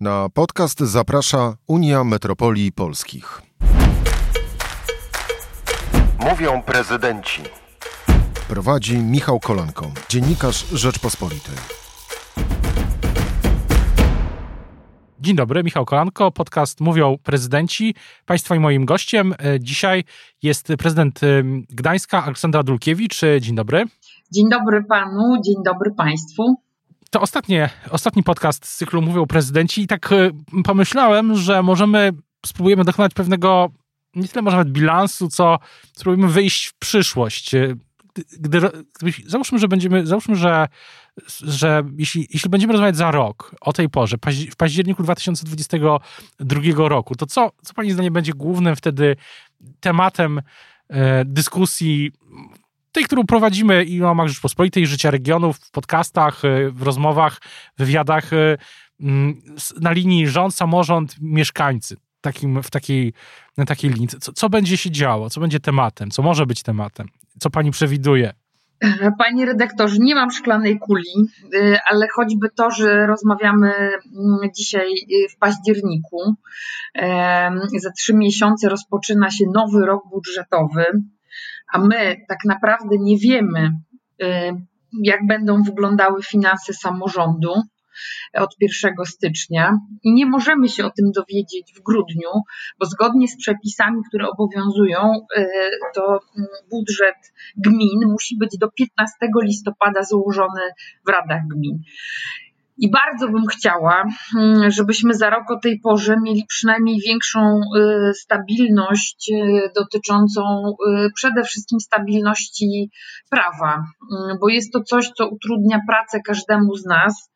Na podcast zaprasza Unia Metropolii Polskich. Mówią prezydenci. Prowadzi Michał Kolanko, dziennikarz Rzeczpospolitej. Dzień dobry, Michał Kolanko, podcast Mówią Prezydenci. Państwa i moim gościem e, dzisiaj jest prezydent e, Gdańska Aleksandra Dulkiewicz. E, dzień dobry. Dzień dobry panu, dzień dobry państwu. To ostatnie, ostatni podcast z cyklu Mówią Prezydenci i tak pomyślałem, że możemy, spróbujemy dokonać pewnego, nie tyle może nawet bilansu, co spróbujemy wyjść w przyszłość. Gdy, gdy, załóżmy, że będziemy, załóżmy, że że jeśli, jeśli będziemy rozmawiać za rok o tej porze, w październiku 2022 roku, to co, co Pani zdaniem będzie głównym wtedy tematem e, dyskusji, tej, którą prowadzimy i o ramach Rzeczpospolitej, życia regionów, w podcastach, e, w rozmowach, wywiadach e, na linii rząd, samorząd, mieszkańcy. Takim, w takiej, na takiej linii. Co, co będzie się działo? Co będzie tematem? Co może być tematem? Co pani przewiduje? Panie redaktorze, nie mam szklanej kuli, y, ale choćby to, że rozmawiamy mm, dzisiaj y, w październiku, za trzy miesiące rozpoczyna się nowy rok budżetowy, a my tak naprawdę nie wiemy, y, jak będą wyglądały finanse samorządu od 1 stycznia i nie możemy się o tym dowiedzieć w grudniu, bo zgodnie z przepisami, które obowiązują, y, to mm, budżet gmin musi być do 15 listopada złożony w radach gmin. I bardzo bym chciała, mm, żebyśmy za rok o tej porze mieli przynajmniej większą y, stabilność y, dotyczącą przede wszystkim stabilności prawa, mm, bo jest to coś, co utrudnia pracę każdemu z nas.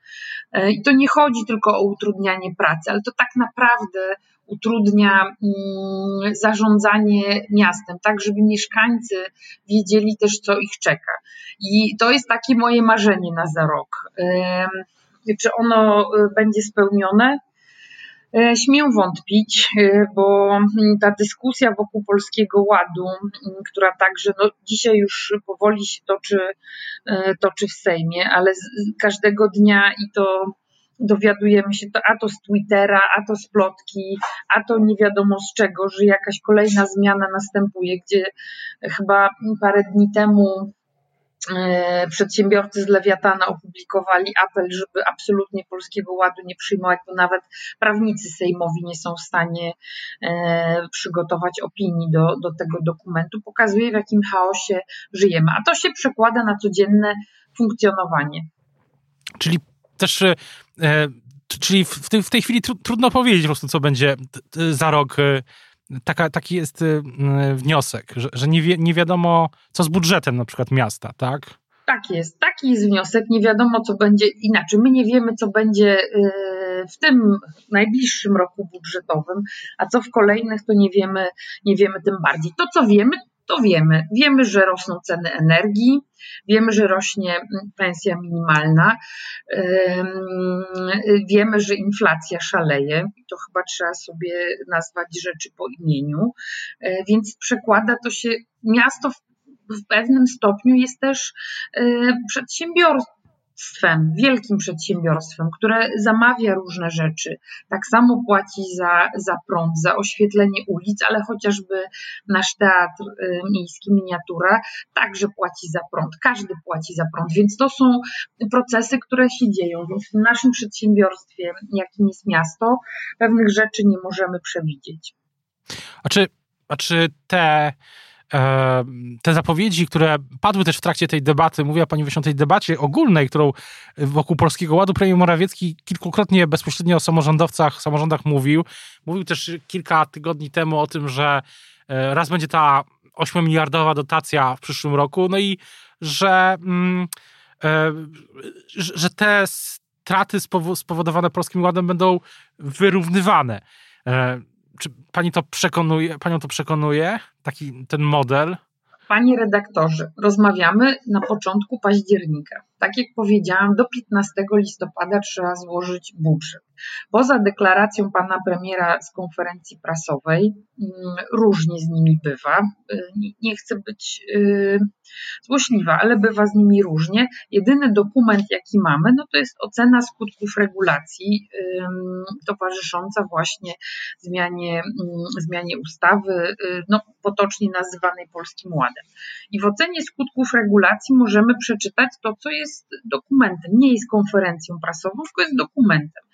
I to nie chodzi tylko o utrudnianie pracy, ale to tak naprawdę utrudnia mm, zarządzanie miastem, tak żeby mieszkańcy wiedzieli też, co ich czeka. I to jest takie moje marzenie na za rok. Czy ono e, będzie spełnione? E, śmiem wątpić, e, bo ta dyskusja wokół Polskiego Ładu, która także no, dzisiaj już powoli się toczy, e, toczy w Sejmie, ale każdego dnia i to dowiadujemy się to a to z Twittera, a to z plotki, a to nie wiadomo z czego, że jakaś kolejna zmiana następuje, gdzie chyba parę dni temu przedsiębiorcy z Lewiatana opublikowali apel, żeby absolutnie Polskiego Ładu nie przyjmować, bo nawet prawnicy sejmowi nie są w stanie e, przygotować opinii do, do tego dokumentu. Pokazuje, w jakim chaosie żyjemy. A to się przekłada na codzienne funkcjonowanie. Czyli też e, czyli w tej, w tej chwili trudno powiedzieć po prostu, co będzie za rok taka, taki jest y, y, wniosek, że, że nie, wi nie wiadomo, co z budżetem na przykład miasta, tak? Tak jest, taki jest wniosek. Nie wiadomo, co będzie inaczej. My nie wiemy, co będzie y, w tym najbliższym roku budżetowym, a co w kolejnych, to nie wiemy, nie wiemy tym bardziej. To, co wiemy, to wiemy. Wiemy, że rosną ceny energii, wiemy, że rośnie pensja minimalna, wiemy, że inflacja szaleje. To chyba trzeba sobie nazwać rzeczy po imieniu, e, więc przekłada to się, miasto w pewnym stopniu jest też e, przedsiębiorstwem wielkim przedsiębiorstwem, które zamawia różne rzeczy. Tak samo płaci za, za prąd, za oświetlenie ulic, ale chociażby nasz teatr y, miejski Miniatura także płaci za prąd. Każdy płaci za prąd, więc to są procesy, które się dzieją. Więc w naszym przedsiębiorstwie, jakim jest miasto, pewnych rzeczy nie możemy przewidzieć. A czy, a czy te te zapowiedzi, które padły też w trakcie tej debaty, mówiła pani właśnie o tej debacie ogólnej, którą wokół Polskiego Ładu premier Morawiecki kilkukrotnie bezpośrednio o samorządowcach, samorządach mówił. Mówił też kilka tygodni temu o tym, że e, raz będzie ta 8-miliardowa dotacja w przyszłym roku, no i że, mm, e, że te straty spowodowane Polskim Ładem będą wyrównywane. Czy pani to przekonuje, panią to przekonuje, taki ten model? Panie redaktorze, rozmawiamy na początku października. Tak jak powiedziałam, do 15 listopada trzeba złożyć budżet. Poza deklaracją pana premiera z konferencji prasowej, mm, różnie z nimi bywa. Y, nie chcę być y, złośliwa, ale bywa z nimi różnie. Jedyny dokument, jaki mamy, no to jest ocena skutków regulacji towarzysząca właśnie zmianie, mm, zmianie ustawy, y, no, potocznie nazywanej Polskim Ładem. I w ocenie skutków regulacji możemy przeczytać to, co jest dokumentem. Nie jest konferencją prasową, tylko jest dokumentem.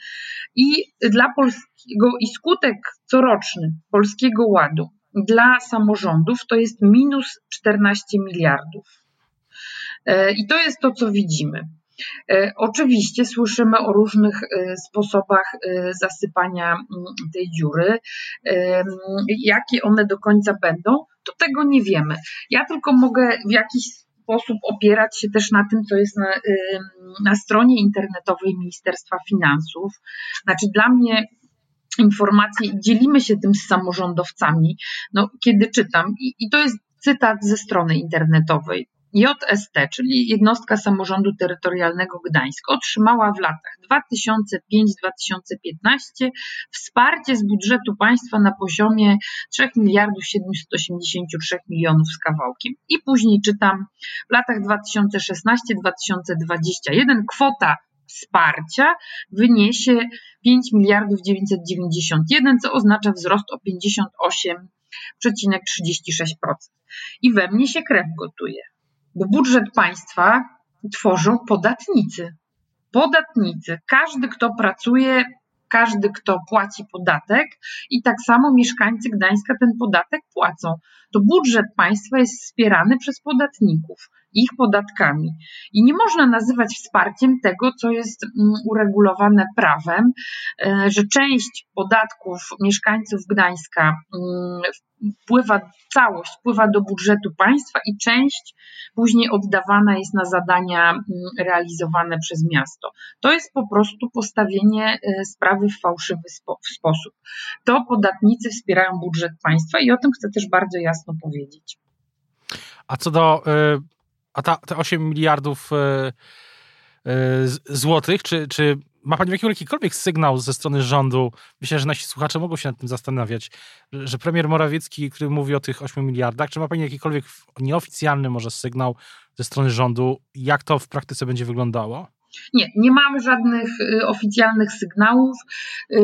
I dla polskiego, i skutek coroczny Polskiego Ładu dla samorządów to jest minus 14 miliardów. E, I to jest to, co widzimy. E, oczywiście słyszymy o różnych e, sposobach zasypania mm, tej dziury. Jakie one do końca będą, to tego nie wiemy. Ja tylko mogę w jakiś sposób opierać się też na tym, co jest na, na stronie internetowej Ministerstwa Finansów. Znaczy, dla mnie informacje dzielimy się tym z samorządowcami. No, kiedy czytam, i, i to jest cytat ze strony internetowej. JST, czyli Jednostka Samorządu Terytorialnego Gdańsk, otrzymała w latach 2005-2015 wsparcie z budżetu państwa na poziomie 3 miliardów 783 milionów z kawałkiem. I później czytam, w latach 2016-2021 kwota wsparcia wyniesie 5 miliardów 991, co oznacza wzrost o 58,36%. I we mnie się krew gotuje bo budżet państwa tworzą podatnicy. Podatnicy, każdy, kto pracuje, każdy, kto płaci podatek i tak samo mieszkańcy Gdańska ten podatek płacą. To budżet państwa jest wspierany przez podatników, ich podatkami. I nie można nazywać wsparciem tego, co jest mm, uregulowane prawem, e, że część podatków mieszkańców Gdańska mm, wpływa, całość wpływa do budżetu państwa i część później oddawana jest na zadania mm, realizowane przez miasto. To jest po prostu postawienie e, sprawy w fałszywy w sposób. To podatnicy wspierają budżet państwa i o tym chcę też bardzo jasno powiedzieć. A co do, e, a ta, te 8 miliardów e, złotych, czy, czy ma Pani jakikolwiek sygnał ze strony rządu? Myślę, że nasi słuchacze mogą się nad tym zastanawiać, że premier Morawiecki, który mówi o tych 8 miliardach, czy ma Pani jakikolwiek nieoficjalny może sygnał ze strony rządu, jak to w praktyce będzie wyglądało? Nie, nie mamy żadnych y, oficjalnych sygnałów. Y,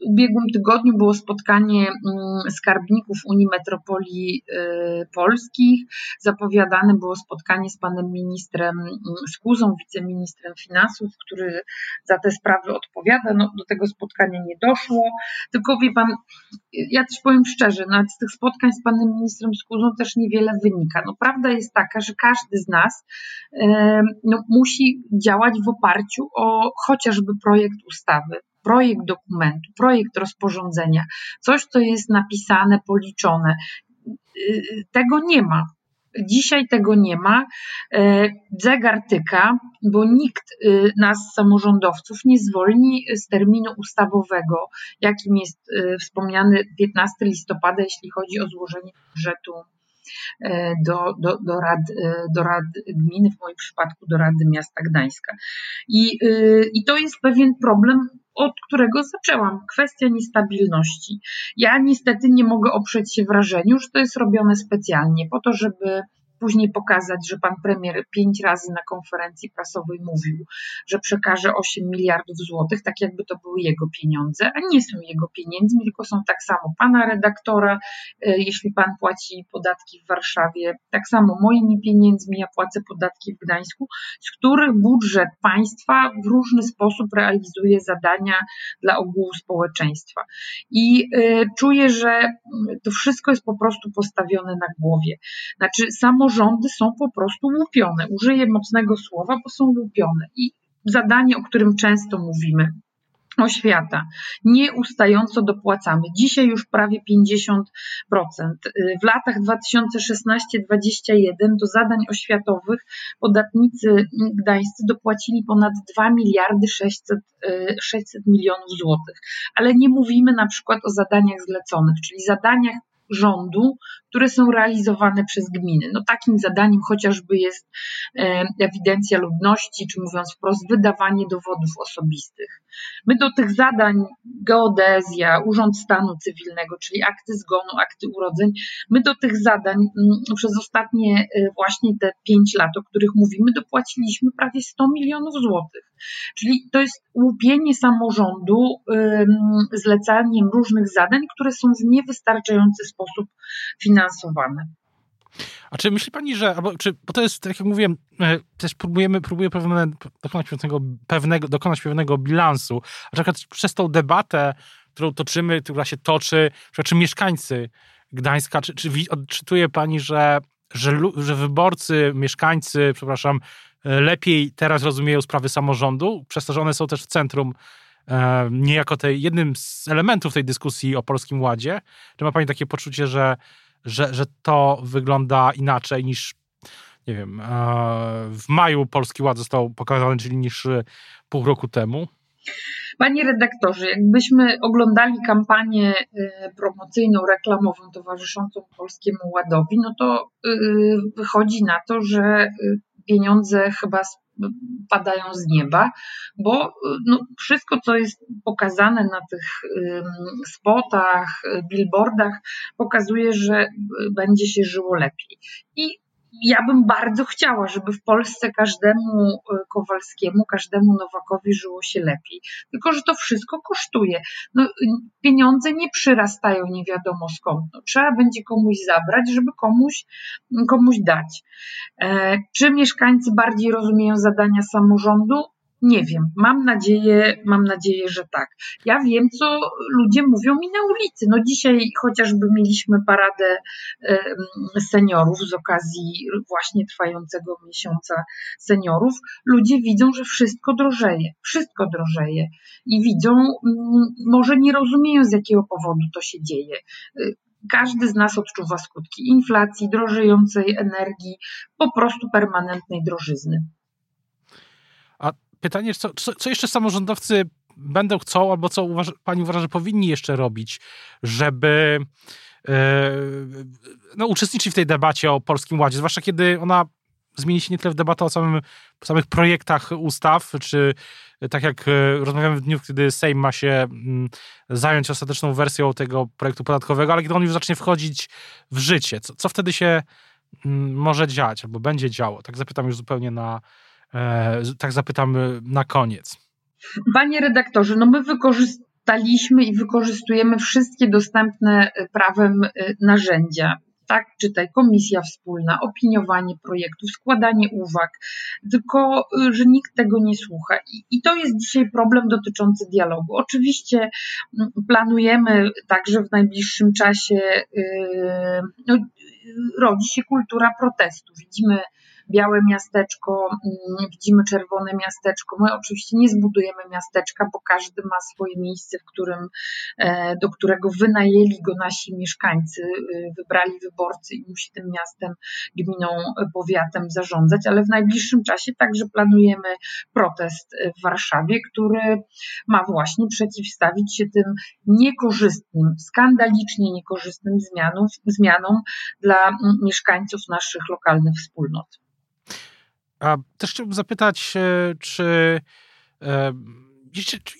w ubiegłym tygodniu było spotkanie mm, skarbników Unii Metropolii y, Polskich. Zapowiadane było spotkanie z panem ministrem mm, Skuzą, wiceministrem finansów, który za te sprawy odpowiada. No, do tego spotkania nie doszło. Tylko wie pan, ja też powiem szczerze, nawet z tych spotkań z panem ministrem Skuzą też niewiele wynika. No, prawda jest taka, że każdy z nas no, musi działać w oparciu o chociażby projekt ustawy projekt dokumentu, projekt rozporządzenia, coś, co jest napisane, policzone. Tego nie ma. Dzisiaj tego nie ma. Zegar tyka, bo nikt y, nas, samorządowców, nie zwolni z terminu ustawowego, jakim jest y, wspomniany 15 listopada, jeśli chodzi o złożenie budżetu do, do, do, rad, do rad gminy, w moim przypadku do Rady Miasta Gdańska. I, I to jest pewien problem od którego zaczęłam. Kwestia niestabilności. Ja niestety nie mogę oprzeć się wrażeniu, że to jest robione specjalnie po to, żeby później pokazać, że pan premier pięć razy na konferencji prasowej mówił, że przekaże 8 miliardów złotych, tak jakby to były jego pieniądze, a nie są jego pieniędzmi, tylko są tak samo pana redaktora, e, jeśli pan płaci podatki w Warszawie, tak samo moimi pieniędzmi, ja płacę podatki w Gdańsku, z których budżet państwa w różny sposób realizuje zadania dla ogółu społeczeństwa. I y, czuję, że to wszystko jest po prostu postawione na głowie. Znaczy, samo samorządy są po prostu łupione. Użyję mocnego słowa, bo są łupione. I zadanie, o którym często mówimy, oświata. Nieustająco dopłacamy. Dzisiaj już prawie 50%. W latach 2016-2021 do zadań oświatowych podatnicy gdańscy dopłacili ponad 2 miliardy 600, 600 milionów złotych. Ale nie mówimy na przykład o zadaniach zleconych, czyli zadaniach rządu, które są realizowane przez gminy. No takim zadaniem chociażby jest e, ewidencja ludności, czy mówiąc wprost, wydawanie dowodów osobistych. My do tych zadań geodezja, Urząd Stanu Cywilnego, czyli akty zgonu, akty urodzeń, my do tych zadań mm, przez ostatnie e, właśnie te pięć lat, o których mówimy, dopłaciliśmy prawie 100 milionów złotych. Czyli to jest łupienie samorządu zlecaniem różnych zadań, które są w niewystarczający sposób finansowane. A czy myśli pani, że, albo, czy, bo to jest, tak jak mówiłem, e, też próbujemy, próbuję pewne, dokonać, pewnego, pewnego, dokonać pewnego bilansu, a na przykład przez tą debatę, którą toczymy, która się toczy, czy mieszkańcy Gdańska, czy, czy odczytuje pani, że, że, że wyborcy, mieszkańcy, przepraszam, e, lepiej teraz rozumieją sprawy samorządu, przez to, że one są też w centrum e, niejako tej, jednym z elementów tej dyskusji o Polskim Ładzie? Czy ma Pani takie poczucie, że że, że to wygląda inaczej niż nie wiem, e, w maju Polski Ład został pokazany, czyli niż e, pół roku temu? Panie redaktorze, jakbyśmy oglądali kampanię e, promocyjną, reklamową towarzyszącą Polskiemu Ładowi, no to wychodzi na to, że pieniądze chyba padają z nieba, bo no, wszystko, co jest pokazane na tych spotach, billboardach, pokazuje, że będzie się żyło lepiej. I ja bym bardzo chciała, żeby w Polsce każdemu e, Kowalskiemu, każdemu Nowakowi żyło się lepiej. Tylko, że to wszystko kosztuje. No, pieniądze nie przyrastają nie wiadomo skąd. No, trzeba będzie komuś zabrać, żeby komuś, komuś dać. E, czy mieszkańcy bardziej rozumieją zadania samorządu? Nie wiem, mam nadzieję, mam nadzieję, że tak. Ja wiem, co ludzie mówią mi na ulicy. No dzisiaj chociażby mieliśmy paradę seniorów z okazji właśnie trwającego miesiąca seniorów. Ludzie widzą, że wszystko drożeje, wszystko drożeje i widzą, może nie rozumieją z jakiego powodu to się dzieje. Y, każdy z nas odczuwa skutki inflacji, drożejącej energii, po prostu permanentnej drożyzny pytanie, co, co jeszcze samorządowcy będą chcą, albo co pani uważa, że powinni jeszcze robić, żeby e, no, uczestniczyć w tej debacie o Polskim Ładzie, zwłaszcza kiedy ona zmieni się nie tyle w debatę o samym, samych projektach ustaw, czy tak jak e, rozmawiamy w dniu, kiedy Sejm ma się mm, zająć ostateczną wersją tego projektu podatkowego, ale kiedy on już zacznie wchodzić w życie, co, co wtedy się mm, może dziać, albo będzie działo? Tak zapytam już zupełnie na, tak zapytam na koniec. Panie redaktorze, no my wykorzystaliśmy i wykorzystujemy wszystkie dostępne e, prawem e, narzędzia. Tak, czytaj, komisja wspólna, opiniowanie projektów, składanie uwag, tylko że nikt tego nie słucha. I, I, to jest dzisiaj problem dotyczący dialogu. Oczywiście planujemy także w najbliższym czasie, yy, no, rodzi się kultura protestu. Widzimy białe miasteczko, mm, widzimy czerwone miasteczko. My oczywiście nie zbudujemy miasteczka, bo każdy ma swoje miejsce, w którym, e, do którego wynajęli go nasi mieszkańcy, e, wybrali wyborcy i musi tym miastem, gminą, powiatem zarządzać, ale w najbliższym czasie także planujemy protest w Warszawie, który ma właśnie przeciwstawić się tym niekorzystnym, skandalicznie niekorzystnym zmianom, zmianom dla mieszkańców naszych lokalnych wspólnot. A też chciałbym zapytać, e, czy e,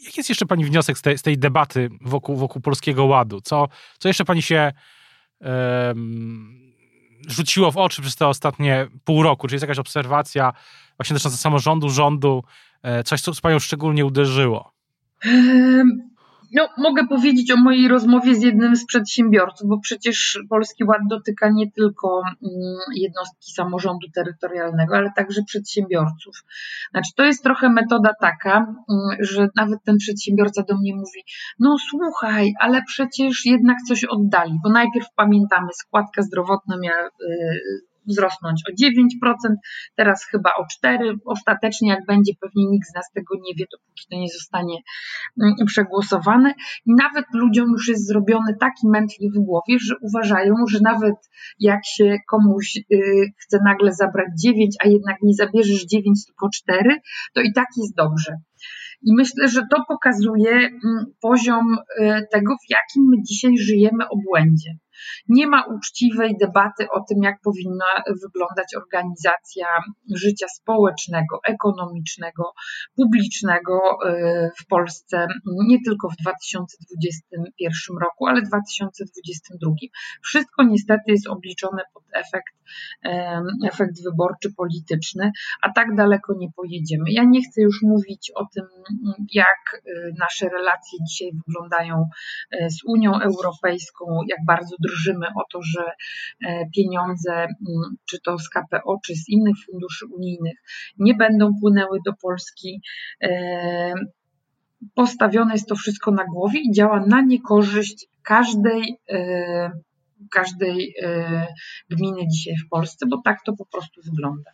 jaki jest jeszcze Pani wniosek z tej, z tej debaty wokół, wokół Polskiego Ładu? Co, co jeszcze Pani się um, rzuciło w oczy przez te ostatnie pół roku? Czy jest jakaś obserwacja właśnie dotycząca samorządu, rządu, e, coś, co Panią szczególnie uderzyło? No, mogę powiedzieć o mojej rozmowie z jednym z przedsiębiorców, bo przecież Polski Ład dotyka nie tylko mm, jednostki samorządu terytorialnego, ale także przedsiębiorców. Znaczy, to jest trochę metoda taka, mm, że nawet ten przedsiębiorca do mnie mówi: No, słuchaj, ale przecież jednak coś oddali, bo najpierw pamiętamy, składka zdrowotna miała y, wzrosnąć o 9%, teraz chyba o 4%. Ostatecznie, jak będzie, pewnie nikt z nas tego nie wie, dopóki to nie zostanie mm, przegłosowane. I nawet ludziom już jest zrobiony taki mętlik w głowie, że uważają, że nawet jak się komuś y, chce nagle zabrać 9, a jednak nie zabierzesz 9, tylko 4, to i tak jest dobrze. I myślę, że to pokazuje mm, poziom y, tego, w jakim my dzisiaj żyjemy obłędzie. Nie ma uczciwej debaty o tym, jak powinna wyglądać organizacja życia społecznego, ekonomicznego, publicznego y, w Polsce, nie tylko w 2021 roku, ale w 2022. Wszystko niestety jest obliczone pod efekt, efekt wyborczy polityczny, a tak daleko nie pojedziemy. Ja nie chcę już mówić o tym, jak y, nasze relacje dzisiaj wyglądają y, z Unią Europejską, jak bardzo drżymy o to, że e, pieniądze, mm, czy to z KPO, czy z innych funduszy unijnych, nie będą płynęły do Polski. E, postawione jest to wszystko na głowie i działa na niekorzyść każdej e, każdej gminy dzisiaj w Polsce, bo tak to po prostu wygląda.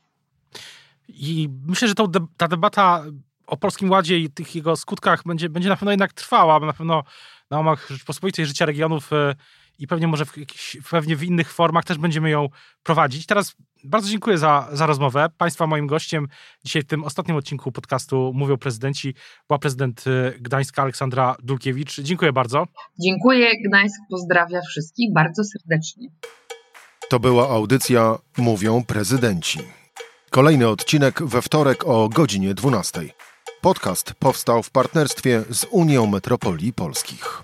I myślę, że ta debata o Polskim Ładzie i tych jego skutkach będzie, będzie na pewno jednak trwała, bo na pewno na łamach Rzeczpospolitej życia regionów e, i pewnie może w, pewnie w innych formach też będziemy ją prowadzić. Teraz bardzo dziękuję za, za rozmowę. Państwa moim gościem dzisiaj w tym ostatnim odcinku podcastu Mówią Prezydenci była prezydent e, Gdańska Aleksandra Dulkiewicz. Dziękuję bardzo. Dziękuję. Gdańsk pozdrawia wszystkich bardzo serdecznie. To była audycja Mówią Prezydenci. Kolejny odcinek we wtorek o godzinie 12. Podcast powstał w partnerstwie z Unią Metropolii Polskich.